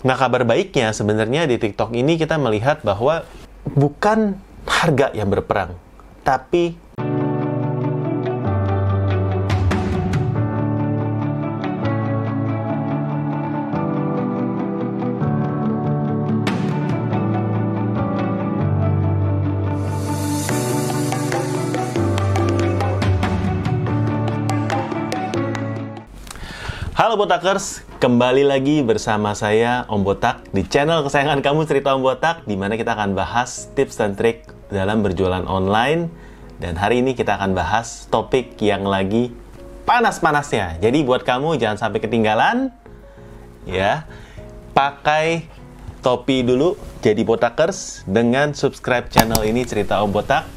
Nah, kabar baiknya sebenarnya di TikTok ini kita melihat bahwa bukan harga yang berperang, tapi Halo Botakers, kembali lagi bersama saya Om Botak di channel kesayangan kamu Cerita Om Botak di mana kita akan bahas tips dan trik dalam berjualan online dan hari ini kita akan bahas topik yang lagi panas-panasnya. Jadi buat kamu jangan sampai ketinggalan ya. Pakai topi dulu jadi Botakers dengan subscribe channel ini Cerita Om Botak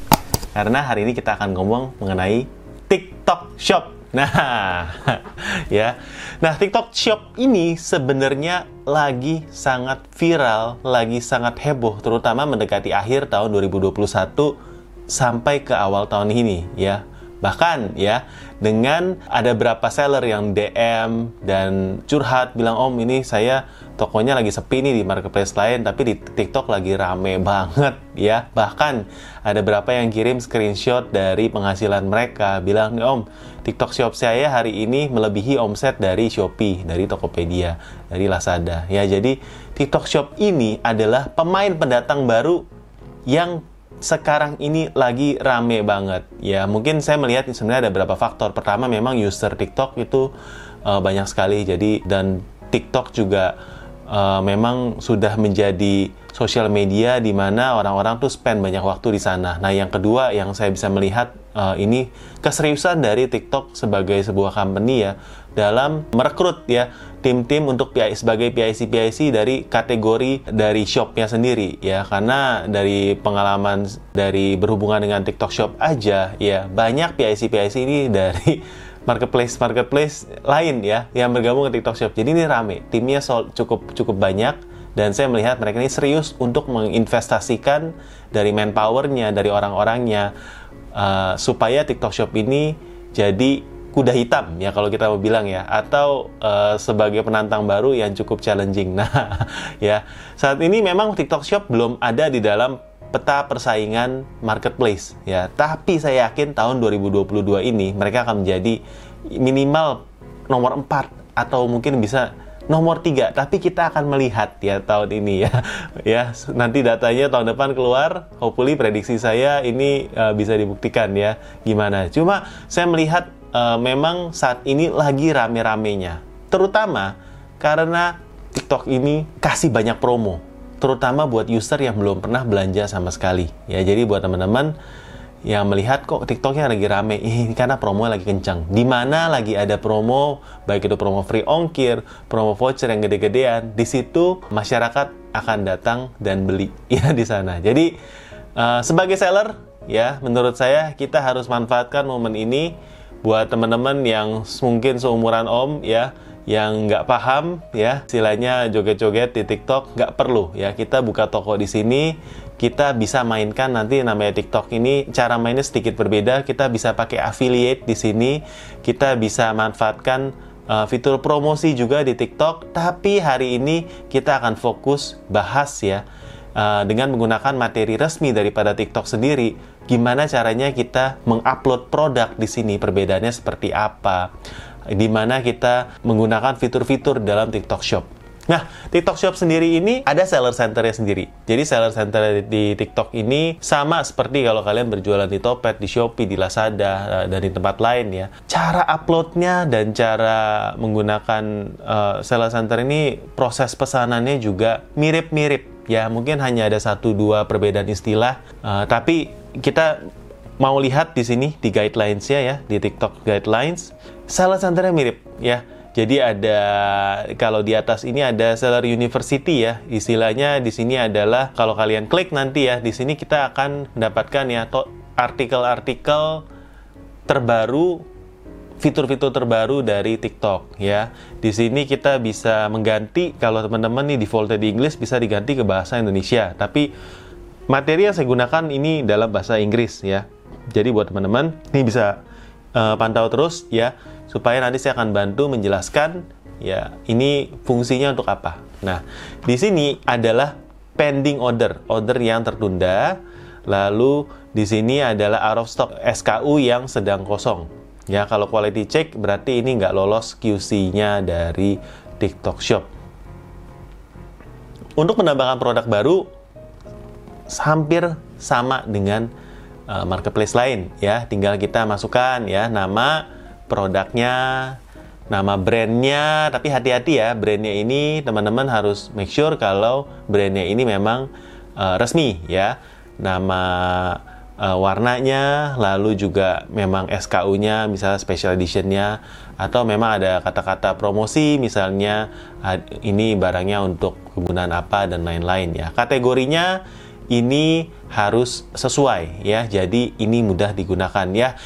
karena hari ini kita akan ngomong mengenai TikTok Shop. Nah, ya. Nah, TikTok Shop ini sebenarnya lagi sangat viral, lagi sangat heboh, terutama mendekati akhir tahun 2021 sampai ke awal tahun ini, ya. Bahkan ya, dengan ada berapa seller yang DM dan curhat bilang, "Om, ini saya tokonya lagi sepi nih di marketplace lain, tapi di TikTok lagi rame banget ya." Bahkan ada berapa yang kirim screenshot dari penghasilan mereka bilang, "Nih, Om, TikTok Shop saya hari ini melebihi omset dari Shopee, dari Tokopedia, dari Lazada." Ya, jadi TikTok Shop ini adalah pemain pendatang baru yang sekarang ini lagi rame banget. Ya, mungkin saya melihat sebenarnya ada beberapa faktor. Pertama, memang user TikTok itu uh, banyak sekali. Jadi dan TikTok juga uh, memang sudah menjadi sosial media di mana orang-orang tuh spend banyak waktu di sana. Nah, yang kedua yang saya bisa melihat uh, ini keseriusan dari TikTok sebagai sebuah company ya dalam merekrut ya tim-tim untuk PI, sebagai PIC-PIC dari kategori dari shopnya sendiri ya. Karena dari pengalaman dari berhubungan dengan TikTok Shop aja ya banyak PIC-PIC ini dari marketplace marketplace lain ya yang bergabung ke TikTok Shop. Jadi ini rame timnya cukup cukup banyak dan saya melihat mereka ini serius untuk menginvestasikan dari manpowernya dari orang-orangnya uh, supaya TikTok Shop ini jadi kuda hitam ya kalau kita mau bilang ya. Atau uh, sebagai penantang baru yang cukup challenging. Nah, ya saat ini memang TikTok Shop belum ada di dalam peta persaingan marketplace ya. Tapi saya yakin tahun 2022 ini mereka akan menjadi minimal nomor 4 atau mungkin bisa nomor tiga. Tapi kita akan melihat ya tahun ini ya. Ya nanti datanya tahun depan keluar. Hopefully prediksi saya ini uh, bisa dibuktikan ya gimana. Cuma saya melihat uh, memang saat ini lagi rame-ramenya. Terutama karena TikTok ini kasih banyak promo, terutama buat user yang belum pernah belanja sama sekali. Ya, jadi buat teman-teman yang melihat kok TikToknya lagi rame, ini karena promo lagi kencang. Di mana lagi ada promo, baik itu promo free ongkir, promo voucher yang gede-gedean, di situ masyarakat akan datang dan beli ya di sana. Jadi uh, sebagai seller, ya menurut saya kita harus manfaatkan momen ini buat teman-teman yang mungkin seumuran Om ya yang nggak paham ya istilahnya joget-joget di TikTok nggak perlu ya. Kita buka toko di sini kita bisa mainkan nanti namanya TikTok ini. Cara mainnya sedikit berbeda kita bisa pakai affiliate di sini. Kita bisa manfaatkan uh, fitur promosi juga di TikTok. Tapi hari ini kita akan fokus bahas ya uh, dengan menggunakan materi resmi daripada TikTok sendiri gimana caranya kita mengupload produk di sini perbedaannya seperti apa di mana kita menggunakan fitur-fitur dalam TikTok Shop. Nah, TikTok Shop sendiri ini ada seller centernya sendiri. Jadi seller center di TikTok ini sama seperti kalau kalian berjualan di Topet, di Shopee, di Lazada, eh, dan di tempat lain ya. Cara uploadnya dan cara menggunakan uh, seller center ini proses pesanannya juga mirip-mirip ya. Mungkin hanya ada satu dua perbedaan istilah, uh, tapi kita mau lihat di sini di guidelines-nya ya, di TikTok guidelines, seller centernya mirip ya. Jadi ada kalau di atas ini ada seller university ya. Istilahnya di sini adalah kalau kalian klik nanti ya, di sini kita akan mendapatkan ya artikel-artikel terbaru fitur-fitur terbaru dari TikTok ya. Di sini kita bisa mengganti kalau teman-teman nih defaultnya di Inggris bisa diganti ke bahasa Indonesia. Tapi materi yang saya gunakan ini dalam bahasa Inggris ya. Jadi buat teman-teman ini bisa uh, pantau terus ya supaya nanti saya akan bantu menjelaskan ya ini fungsinya untuk apa Nah, di sini adalah pending order, order yang tertunda. Lalu di sini adalah out of stock SKU yang sedang kosong. Ya, kalau quality check berarti ini nggak lolos QC-nya dari TikTok Shop. Untuk menambahkan produk baru, hampir sama dengan uh, marketplace lain ya. Tinggal kita masukkan ya nama produknya, nama brandnya. Tapi hati-hati ya, brandnya ini teman-teman harus make sure kalau brandnya ini memang uh, resmi ya. Nama uh, warnanya, lalu juga memang SKU-nya, misalnya special edition-nya, atau memang ada kata-kata promosi, misalnya ini barangnya untuk kegunaan apa dan lain-lain ya. Kategorinya ini harus sesuai ya. Jadi ini mudah digunakan ya.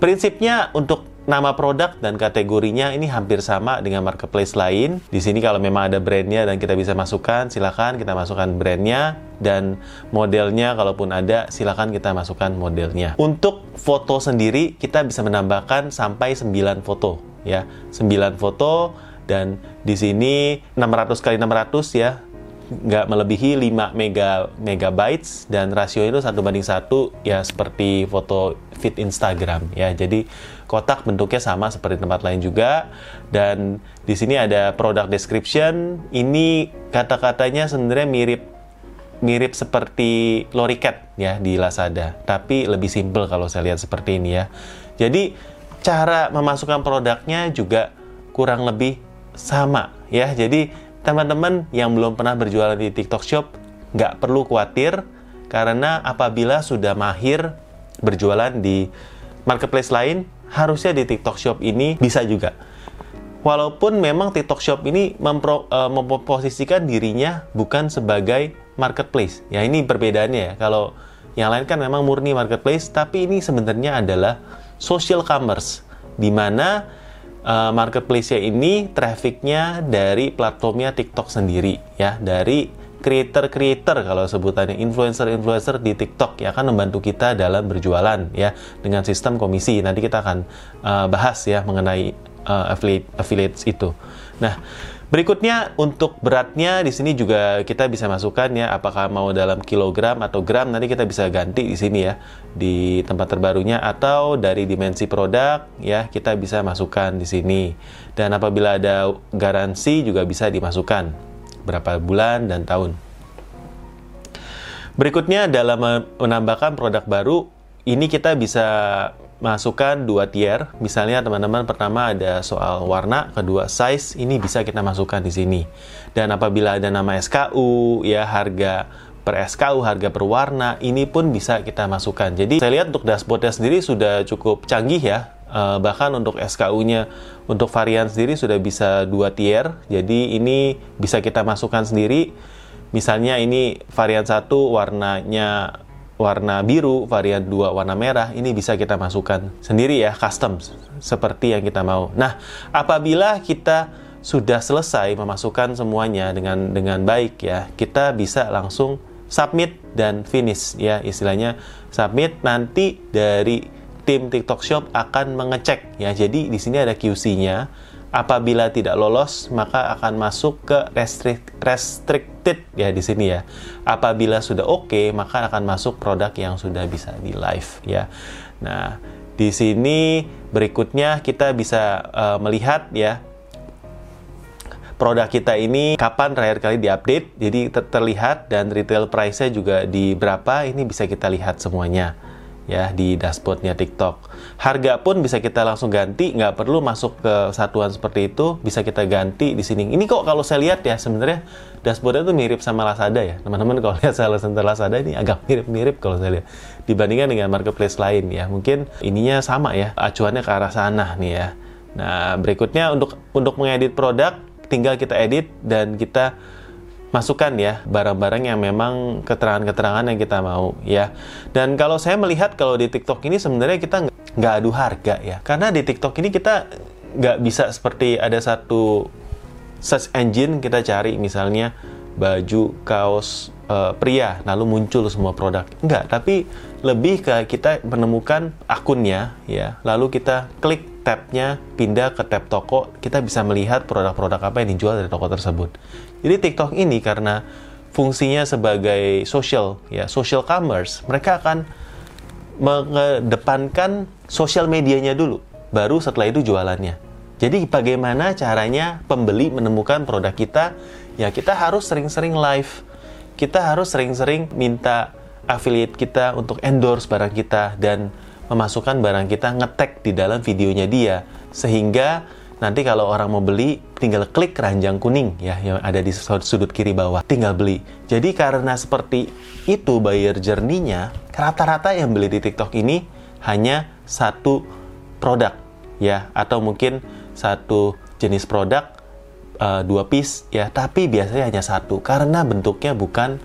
Prinsipnya untuk nama produk dan kategorinya ini hampir sama dengan marketplace lain. Di sini kalau memang ada brandnya dan kita bisa masukkan, silakan kita masukkan brandnya dan modelnya kalaupun ada, silakan kita masukkan modelnya. Untuk foto sendiri kita bisa menambahkan sampai 9 foto ya. 9 foto dan di sini 600 kali 600 ya nggak melebihi 5 mega megabytes dan rasio itu satu banding satu ya seperti foto feed Instagram ya jadi kotak bentuknya sama seperti tempat lain juga. Dan di sini ada product description. Ini kata-katanya sebenarnya mirip mirip seperti Loricat ya di Lazada. Tapi lebih simple kalau saya lihat seperti ini ya. Jadi cara memasukkan produknya juga kurang lebih sama ya. Jadi teman-teman yang belum pernah berjualan di TikTok Shop nggak perlu khawatir. Karena apabila sudah mahir berjualan di marketplace lain, harusnya di TikTok Shop ini bisa juga. Walaupun memang TikTok Shop ini mempro, uh, memposisikan dirinya bukan sebagai marketplace. Ya ini perbedaannya ya. Kalau yang lain kan memang murni marketplace, tapi ini sebenarnya adalah social commerce di mana uh, marketplace-nya ini trafficnya dari platformnya TikTok sendiri ya dari creator-creator kalau sebutannya influencer-influencer di TikTok ya akan membantu kita dalam berjualan ya dengan sistem komisi. Nanti kita akan uh, bahas ya mengenai uh, affiliate affiliates itu. Nah, Berikutnya untuk beratnya di sini juga kita bisa masukkan ya apakah mau dalam kilogram atau gram. Nanti kita bisa ganti di sini ya di tempat terbarunya atau dari dimensi produk ya kita bisa masukkan di sini. Dan apabila ada garansi juga bisa dimasukkan berapa bulan dan tahun. Berikutnya dalam menambahkan produk baru ini kita bisa masukkan dua tier. Misalnya teman-teman pertama ada soal warna, kedua size, ini bisa kita masukkan di sini. Dan apabila ada nama SKU, ya harga per SKU, harga per warna, ini pun bisa kita masukkan. Jadi saya lihat untuk dashboardnya sendiri sudah cukup canggih ya. Uh, bahkan untuk SKU-nya untuk varian sendiri sudah bisa dua tier. Jadi ini bisa kita masukkan sendiri. Misalnya ini varian satu warnanya warna biru, varian 2 warna merah, ini bisa kita masukkan sendiri ya, custom, seperti yang kita mau. Nah, apabila kita sudah selesai memasukkan semuanya dengan dengan baik ya, kita bisa langsung submit dan finish ya, istilahnya submit nanti dari tim TikTok Shop akan mengecek ya. Jadi di sini ada QC-nya Apabila tidak lolos, maka akan masuk ke restrict, restricted ya di sini ya. Apabila sudah oke, okay, maka akan masuk produk yang sudah bisa di live ya. Nah, di sini berikutnya kita bisa uh, melihat ya produk kita ini kapan terakhir kali diupdate. Jadi ter terlihat dan retail price-nya juga di berapa ini bisa kita lihat semuanya ya di dashboardnya TikTok. Harga pun bisa kita langsung ganti, nggak perlu masuk ke satuan seperti itu, bisa kita ganti di sini. Ini kok kalau saya lihat ya sebenarnya dashboardnya itu mirip sama Lazada ya, teman-teman kalau lihat salah center Lazada ini agak mirip-mirip kalau saya lihat dibandingkan dengan marketplace lain ya. Mungkin ininya sama ya, acuannya ke arah sana nih ya. Nah berikutnya untuk untuk mengedit produk, tinggal kita edit dan kita masukkan ya barang-barang yang memang keterangan-keterangan yang kita mau ya. Dan kalau saya melihat kalau di TikTok ini sebenarnya kita nggak adu harga ya, karena di TikTok ini kita nggak bisa seperti ada satu search engine kita cari misalnya baju kaos uh, pria lalu muncul semua produk. Enggak tapi lebih ke kita menemukan akunnya ya. Lalu kita klik tabnya pindah ke tab toko, kita bisa melihat produk-produk apa yang dijual dari toko tersebut. Jadi TikTok ini karena fungsinya sebagai social ya social commerce, mereka akan mengedepankan sosial medianya dulu, baru setelah itu jualannya. Jadi bagaimana caranya pembeli menemukan produk kita? Ya kita harus sering-sering live, kita harus sering-sering minta affiliate kita untuk endorse barang kita dan memasukkan barang kita ngetek di dalam videonya dia. Sehingga nanti kalau orang mau beli tinggal klik keranjang kuning ya yang ada di sudut kiri bawah. Tinggal beli. Jadi karena seperti itu buyer journey-nya rata-rata yang beli di TikTok ini hanya satu produk ya atau mungkin satu jenis produk uh, dua piece ya tapi biasanya hanya satu. Karena bentuknya bukan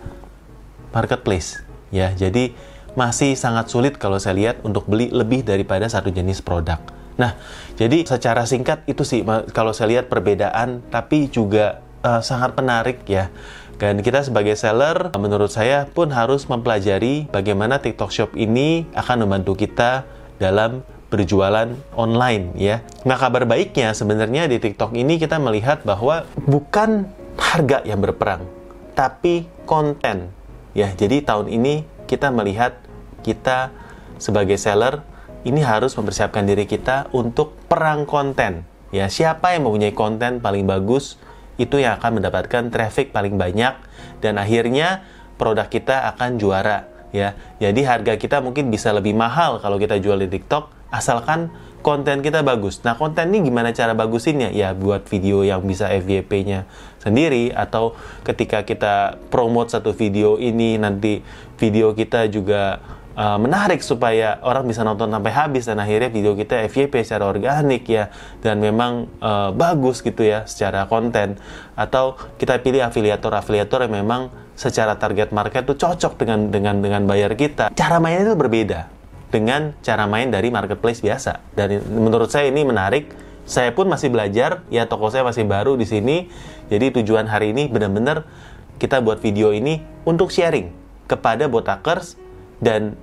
marketplace ya. Jadi masih sangat sulit kalau saya lihat untuk beli lebih daripada satu jenis produk. Nah, jadi secara singkat itu sih kalau saya lihat perbedaan, tapi juga uh, sangat menarik ya. Dan kita sebagai seller, menurut saya pun harus mempelajari bagaimana TikTok Shop ini akan membantu kita dalam berjualan online ya. Nah kabar baiknya sebenarnya di TikTok ini kita melihat bahwa bukan harga yang berperang, tapi konten ya. Jadi tahun ini kita melihat kita sebagai seller ini harus mempersiapkan diri kita untuk perang konten. Ya, siapa yang mempunyai konten paling bagus itu yang akan mendapatkan traffic paling banyak dan akhirnya produk kita akan juara ya. Jadi harga kita mungkin bisa lebih mahal kalau kita jual di TikTok asalkan konten kita bagus. Nah, konten ini gimana cara bagusinnya? Ya, buat video yang bisa FYP-nya sendiri atau ketika kita promote satu video ini nanti video kita juga uh, menarik supaya orang bisa nonton sampai habis dan akhirnya video kita FYP secara organik ya dan memang uh, bagus gitu ya secara konten atau kita pilih afiliator-afiliator yang memang secara target market itu cocok dengan dengan dengan bayar kita. Cara mainnya itu berbeda dengan cara main dari marketplace biasa. Dan menurut saya ini menarik. Saya pun masih belajar, ya toko saya masih baru di sini. Jadi tujuan hari ini benar-benar kita buat video ini untuk sharing kepada botakers dan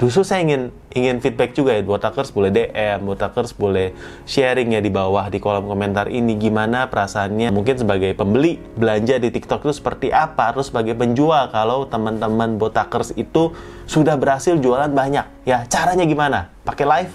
justru saya ingin ingin feedback juga ya botakers boleh DM botakers boleh sharing ya di bawah di kolom komentar ini gimana perasaannya. Mungkin sebagai pembeli belanja di TikTok itu seperti apa? Terus sebagai penjual kalau teman-teman botakers itu sudah berhasil jualan banyak ya caranya gimana? Pakai live?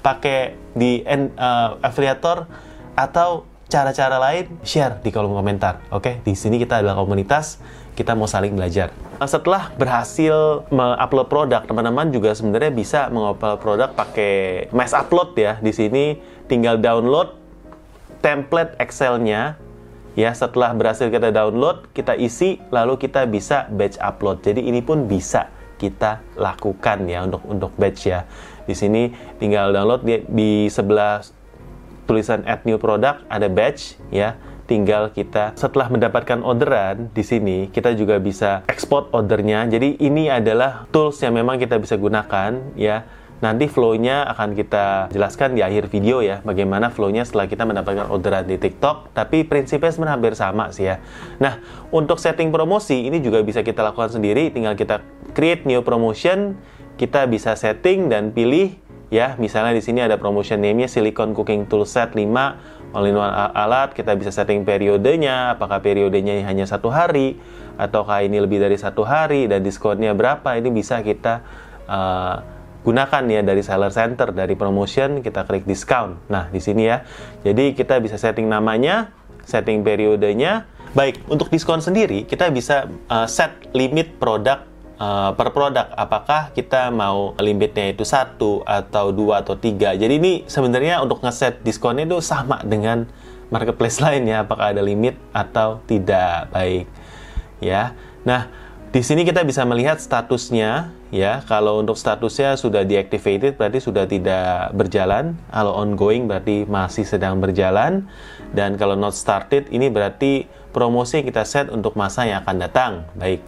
Pakai di uh, affiliator? Atau cara-cara lain? Share di kolom komentar oke? Okay? di sini kita adalah komunitas kita mau saling belajar. Setelah berhasil mengupload produk, teman-teman juga sebenarnya bisa mengupload produk pakai mass upload ya. Di sini tinggal download template Excel-nya ya setelah berhasil kita download kita isi lalu kita bisa batch upload jadi ini pun bisa kita lakukan ya untuk untuk batch ya di sini tinggal download di, di sebelah tulisan add new product ada batch ya tinggal kita setelah mendapatkan orderan di sini kita juga bisa ekspor ordernya. Jadi ini adalah tools yang memang kita bisa gunakan ya. Nanti flow-nya akan kita jelaskan di akhir video ya bagaimana flow-nya setelah kita mendapatkan orderan di TikTok. Tapi prinsipnya sebenarnya hampir sama sih ya. Nah untuk setting promosi ini juga bisa kita lakukan sendiri. Tinggal kita create new promotion kita bisa setting dan pilih ya. Misalnya di sini ada promotion name-nya Silicon Cooking Tool Set 5 all-in-one alat, kita bisa setting periodenya, apakah periodenya hanya satu hari, ataukah ini lebih dari satu hari, dan diskonnya berapa, ini bisa kita uh, gunakan ya dari seller center, dari promotion, kita klik discount. Nah, di sini ya, jadi kita bisa setting namanya, setting periodenya, Baik, untuk diskon sendiri, kita bisa uh, set limit produk uh, per produk apakah kita mau limitnya itu satu atau dua atau tiga? Jadi ini sebenarnya untuk ngeset diskonnya itu sama dengan marketplace lainnya apakah ada limit atau tidak. Baik ya. Nah di sini kita bisa melihat statusnya ya. Kalau untuk statusnya sudah deactivated berarti sudah tidak berjalan. Kalau ongoing berarti masih sedang berjalan. Dan kalau not started ini berarti promosi kita set untuk masa yang akan datang. Baik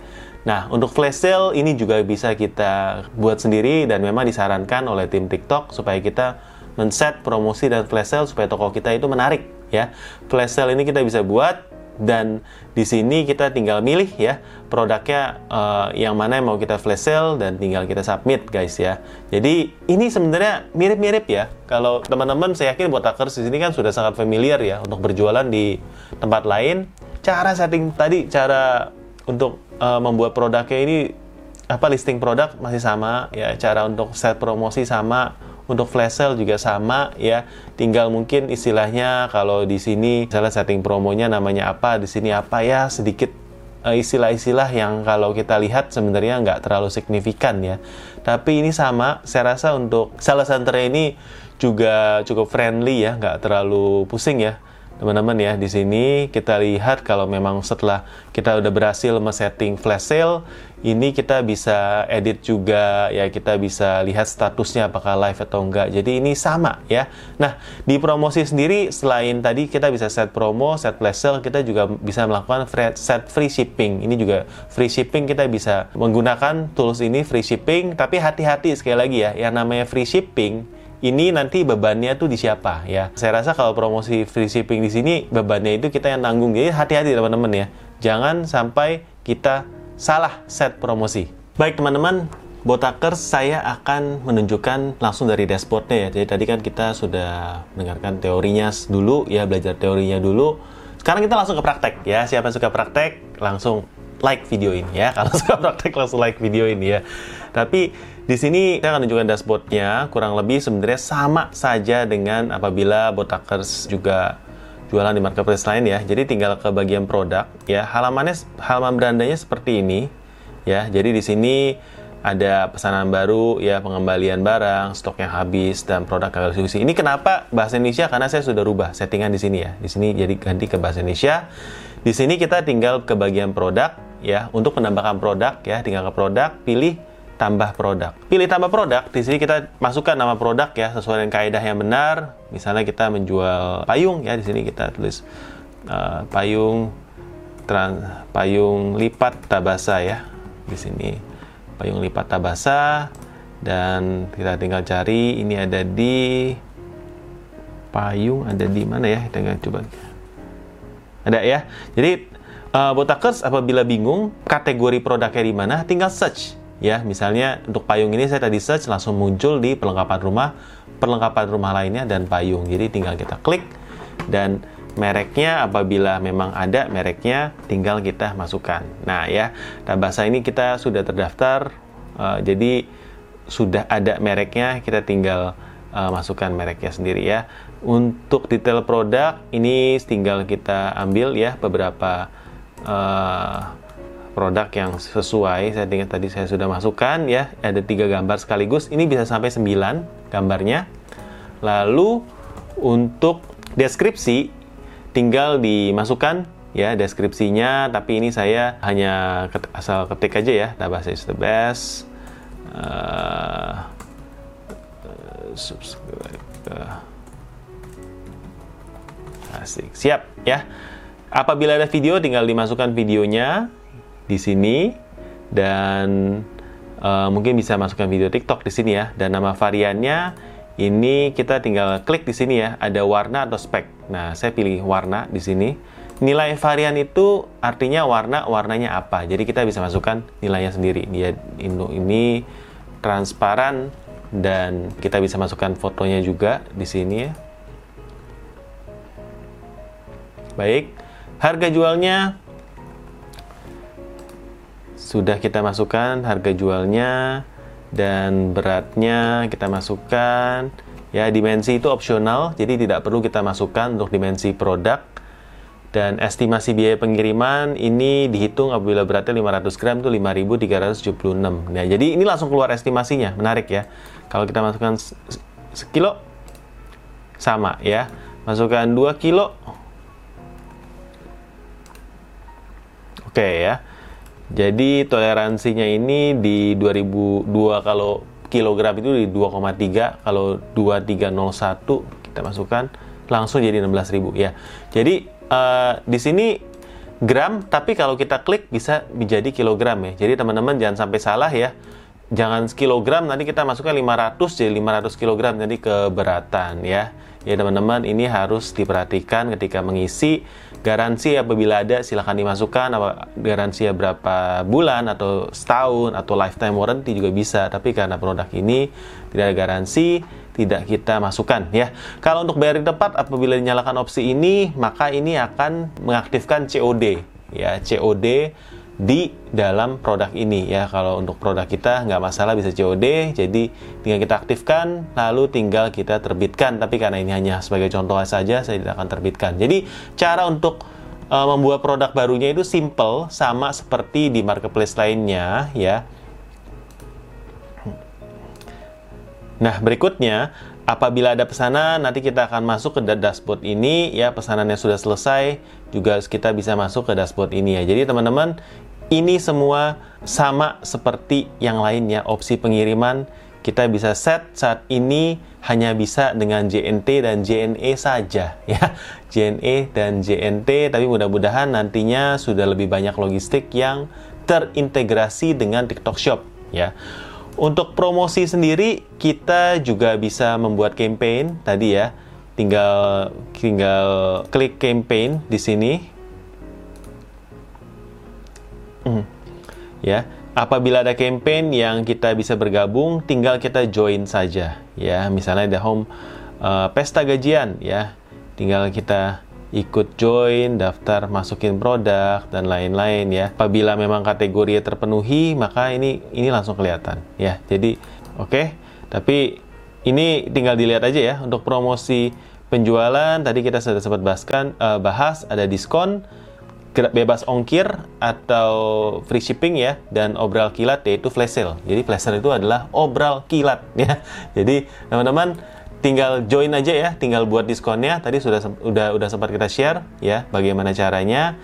Nah, untuk flash sale ini juga bisa kita buat sendiri dan memang disarankan oleh tim TikTok supaya kita men-set promosi dan flash sale supaya toko kita itu menarik ya. Flash sale ini kita bisa buat dan di sini kita tinggal milih ya produknya uh, yang mana yang mau kita flash sale dan tinggal kita submit guys ya. Jadi ini sebenarnya mirip-mirip ya. Kalau teman-teman saya yakin buat hackers di sini kan sudah sangat familiar ya untuk berjualan di tempat lain. Cara setting tadi cara untuk uh, membuat produknya ini apa listing produk masih sama ya cara untuk set promosi sama untuk flash sale juga sama ya. Tinggal mungkin istilahnya kalau di sini misalnya setting promonya namanya apa di sini apa ya sedikit eh, istilah-istilah yang kalau kita lihat sebenarnya nggak terlalu signifikan ya. Tapi ini sama saya rasa untuk salah center ini juga cukup friendly ya nggak terlalu pusing ya teman-teman ya di sini kita lihat kalau memang setelah kita udah berhasil men-setting flash sale ini kita bisa edit juga ya kita bisa lihat statusnya apakah live atau enggak. Jadi ini sama ya. Nah di promosi sendiri selain tadi kita bisa set promo set flash sale kita juga bisa melakukan set free shipping. Ini juga free shipping kita bisa menggunakan tools ini free shipping. Tapi hati-hati sekali lagi ya yang namanya free shipping ini nanti bebannya tuh di siapa ya. Saya rasa kalau promosi free shipping di sini bebannya itu kita yang tanggung. Jadi hati-hati teman-teman ya. Jangan sampai kita salah set promosi. Baik teman-teman, Botakers saya akan menunjukkan langsung dari dashboardnya ya. Jadi tadi kan kita sudah mendengarkan teorinya dulu ya, belajar teorinya dulu. Sekarang kita langsung ke praktek ya. Siapa yang suka praktek langsung like video ini ya. Kalau suka praktek langsung like video ini ya. Tapi di sini saya akan tunjukkan dashboardnya, kurang lebih sebenarnya sama saja dengan apabila botakers juga jualan di marketplace lain ya. Jadi tinggal ke bagian produk ya. Halamannya halaman berandanya seperti ini ya. Jadi di sini ada pesanan baru ya, pengembalian barang, stok yang habis dan produk gagal diskusi. Ini kenapa bahasa Indonesia? Karena saya sudah rubah settingan di sini ya. Di sini jadi ganti ke bahasa Indonesia. Di sini kita tinggal ke bagian produk ya. Untuk menambahkan produk ya, tinggal ke produk, pilih tambah produk. Pilih tambah produk, di sini kita masukkan nama produk ya sesuai dengan kaidah yang benar. Misalnya kita menjual payung ya, di sini kita tulis uh, payung trans, payung lipat tabasa ya. Di sini payung lipat tabasa dan kita tinggal cari ini ada di payung ada di mana ya? Kita coba. Ada ya. Jadi uh, botakers apabila bingung kategori produknya di mana, tinggal search ya misalnya untuk payung ini saya tadi search langsung muncul di perlengkapan rumah perlengkapan rumah lainnya dan payung. Jadi tinggal kita klik dan mereknya apabila memang ada mereknya tinggal kita masukkan. Nah ya bahasa ini kita sudah terdaftar uh, jadi sudah ada mereknya kita tinggal uh, masukkan mereknya sendiri ya. Untuk detail produk ini tinggal kita ambil ya beberapa uh, produk yang sesuai. Saya ingat tadi saya sudah masukkan ya. Ada tiga gambar sekaligus. Ini bisa sampai 9 gambarnya. Lalu untuk deskripsi tinggal dimasukkan ya deskripsinya. Tapi ini saya hanya ket, asal ketik aja ya. Tabas is the best. Uh, subscribe asik. Siap ya. Apabila ada video tinggal dimasukkan videonya di sini dan uh, mungkin bisa masukkan video TikTok di sini ya. Dan nama variannya ini kita tinggal klik di sini ya, ada warna atau spek. Nah, saya pilih warna di sini. Nilai varian itu artinya warna warnanya apa. Jadi kita bisa masukkan nilainya sendiri. Dia ini, ini transparan dan kita bisa masukkan fotonya juga di sini ya. Baik, harga jualnya sudah kita masukkan harga jualnya dan beratnya kita masukkan. Ya dimensi itu opsional jadi tidak perlu kita masukkan untuk dimensi produk. Dan estimasi biaya pengiriman ini dihitung apabila beratnya 500 gram itu 5376 nah jadi ini langsung keluar estimasinya. Menarik ya. Kalau kita masukkan sekilo sama ya. Masukkan 2 kilo. Oke ya jadi toleransinya ini di 2002 kalau kilogram itu di 2,3, kalau 2301 kita masukkan langsung jadi 16.000 ya. Jadi uh, di sini gram, tapi kalau kita klik bisa menjadi kilogram ya. Jadi teman-teman jangan sampai salah ya. Jangan kilogram nanti kita masukkan 500 jadi 500 kilogram jadi keberatan ya. Ya teman-teman ini harus diperhatikan ketika mengisi garansi apabila ada silahkan dimasukkan. Apa garansi berapa bulan atau setahun atau lifetime warranty juga bisa. Tapi karena produk ini tidak ada garansi tidak kita masukkan ya. Kalau untuk bayar tepat apabila dinyalakan opsi ini maka ini akan mengaktifkan COD ya. COD di dalam produk ini ya. Kalau untuk produk kita nggak masalah bisa COD jadi tinggal kita aktifkan lalu tinggal kita terbitkan. Tapi karena ini hanya sebagai contoh saja saya tidak akan terbitkan. Jadi cara untuk uh, membuat produk barunya itu simple sama seperti di marketplace lainnya ya. Nah berikutnya apabila ada pesanan nanti kita akan masuk ke dashboard ini ya. Pesanannya sudah selesai juga kita bisa masuk ke dashboard ini ya. Jadi teman-teman ini semua sama seperti yang lainnya. Opsi pengiriman kita bisa set saat ini hanya bisa dengan JNT dan JNE saja ya. JNE dan JNT tapi mudah-mudahan nantinya sudah lebih banyak logistik yang terintegrasi dengan TikTok Shop ya. Untuk promosi sendiri kita juga bisa membuat campaign tadi ya. Tinggal tinggal klik campaign di sini Hmm. Ya, apabila ada campaign yang kita bisa bergabung, tinggal kita join saja. Ya, misalnya ada home uh, pesta gajian, ya, tinggal kita ikut join, daftar masukin produk dan lain-lain ya. Apabila memang kategori terpenuhi, maka ini ini langsung kelihatan ya. Jadi oke, okay. tapi ini tinggal dilihat aja ya untuk promosi penjualan tadi kita sudah sempat bahaskan uh, bahas ada diskon bebas ongkir atau free shipping ya dan obral kilat yaitu flash sale. Jadi flash sale itu adalah obral kilat ya. Jadi teman-teman tinggal join aja ya, tinggal buat diskonnya. Tadi sudah sudah udah sempat kita share ya bagaimana caranya.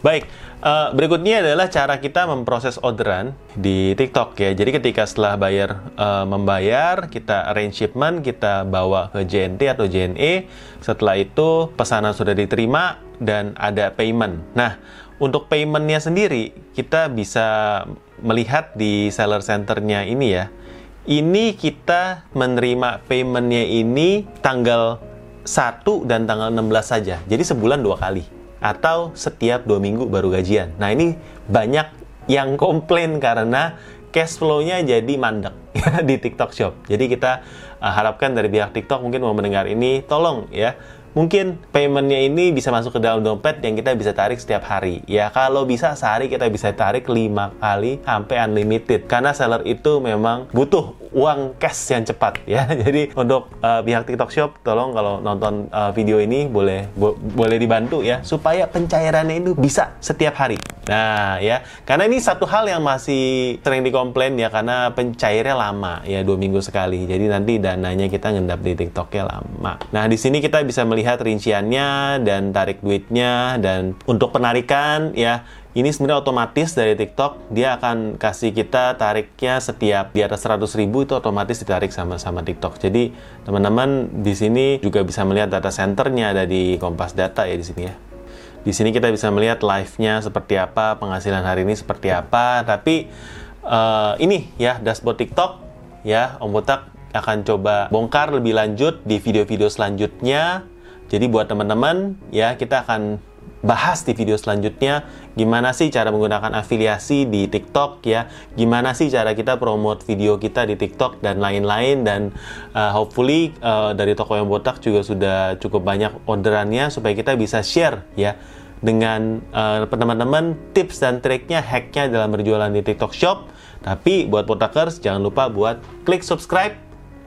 Baik, uh, berikutnya adalah cara kita memproses orderan di TikTok ya. Jadi ketika setelah bayar uh, membayar, kita arrange shipment, kita bawa ke JNT atau JNE. Setelah itu pesanan sudah diterima, dan ada payment. Nah, untuk paymentnya sendiri kita bisa melihat di seller centernya ini ya. Ini kita menerima paymentnya ini tanggal 1 dan tanggal 16 saja. Jadi sebulan dua kali. Atau setiap dua minggu baru gajian. Nah ini banyak yang komplain karena cash flow-nya jadi mandek di TikTok Shop. Jadi kita uh, harapkan dari pihak TikTok mungkin mau mendengar ini, tolong ya mungkin paymentnya ini bisa masuk ke dalam dompet yang kita bisa tarik setiap hari. Ya kalau bisa sehari kita bisa tarik lima kali sampai unlimited. Karena seller itu memang butuh uang cash yang cepat ya. Jadi untuk uh, pihak TikTok Shop tolong kalau nonton uh, video ini boleh bo boleh dibantu ya supaya pencairannya itu bisa setiap hari. Nah ya karena ini satu hal yang masih sering dikomplain ya karena pencairnya lama ya dua minggu sekali. Jadi nanti dananya kita ngendap di TikToknya lama. Nah di sini kita bisa melihat rinciannya dan tarik duitnya dan untuk penarikan ya ini sebenarnya otomatis dari TikTok dia akan kasih kita tariknya setiap di atas 100 ribu itu otomatis ditarik sama sama TikTok. Jadi teman-teman di sini juga bisa melihat data centernya ada di Kompas Data ya di sini ya. Di sini kita bisa melihat live-nya seperti apa, penghasilan hari ini seperti apa. Tapi uh, ini ya dashboard TikTok ya Om Botak akan coba bongkar lebih lanjut di video-video selanjutnya. Jadi buat teman-teman ya kita akan bahas di video selanjutnya. Gimana sih cara menggunakan afiliasi di TikTok ya, gimana sih cara kita promote video kita di TikTok dan lain-lain? Dan uh, hopefully uh, dari toko yang botak juga sudah cukup banyak orderannya supaya kita bisa share ya dengan uh, teman-teman tips dan triknya hacknya dalam berjualan di TikTok Shop. Tapi buat botakers jangan lupa buat klik subscribe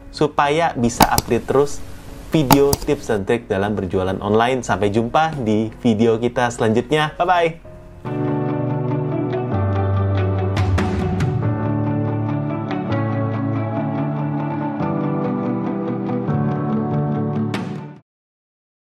supaya bisa update terus video tips dan trik dalam berjualan online. Sampai jumpa di video kita selanjutnya. Bye-bye!